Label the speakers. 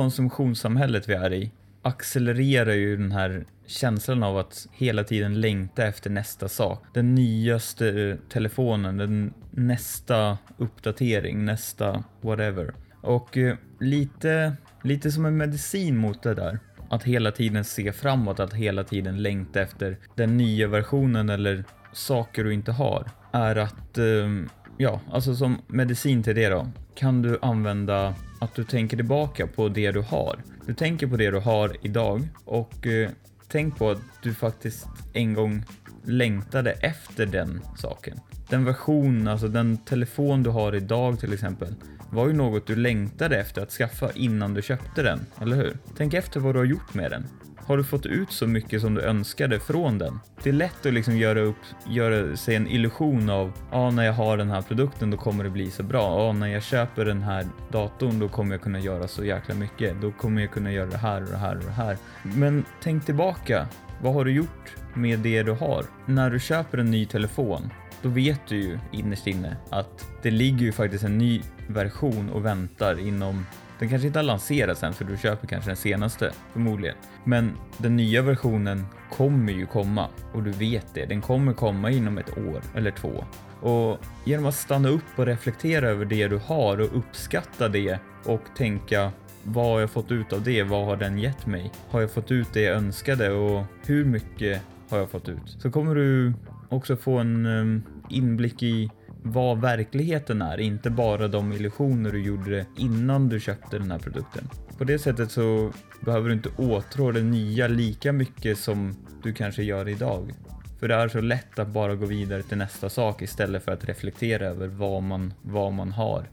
Speaker 1: konsumtionssamhället vi är i accelererar ju den här känslan av att hela tiden längta efter nästa sak. Den nyaste eh, telefonen, den nästa uppdatering, nästa whatever. Och eh, lite, lite som en medicin mot det där. Att hela tiden se framåt, att hela tiden längta efter den nya versionen eller saker du inte har. Är att, eh, ja, alltså som medicin till det då, kan du använda att du tänker tillbaka på det du har. Du tänker på det du har idag och eh, tänk på att du faktiskt en gång längtade efter den saken. Den version, alltså den telefon du har idag till exempel, var ju något du längtade efter att skaffa innan du köpte den, eller hur? Tänk efter vad du har gjort med den. Har du fått ut så mycket som du önskade från den? Det är lätt att liksom göra, upp, göra sig en illusion av, ja, ah, när jag har den här produkten då kommer det bli så bra. Ja, ah, när jag köper den här datorn då kommer jag kunna göra så jäkla mycket. Då kommer jag kunna göra det här och det här och det här. Men tänk tillbaka. Vad har du gjort med det du har? När du köper en ny telefon, då vet du ju innerst inne att det ligger ju faktiskt en ny version och väntar inom den kanske inte har lanserats än för du köper kanske den senaste förmodligen. Men den nya versionen kommer ju komma och du vet det. Den kommer komma inom ett år eller två. Och genom att stanna upp och reflektera över det du har och uppskatta det och tänka vad har jag fått ut av det? Vad har den gett mig? Har jag fått ut det jag önskade och hur mycket har jag fått ut? Så kommer du också få en ehm, inblick i vad verkligheten är, inte bara de illusioner du gjorde innan du köpte den här produkten. På det sättet så behöver du inte åtrå det nya lika mycket som du kanske gör idag. För det är så lätt att bara gå vidare till nästa sak istället för att reflektera över vad man, vad man har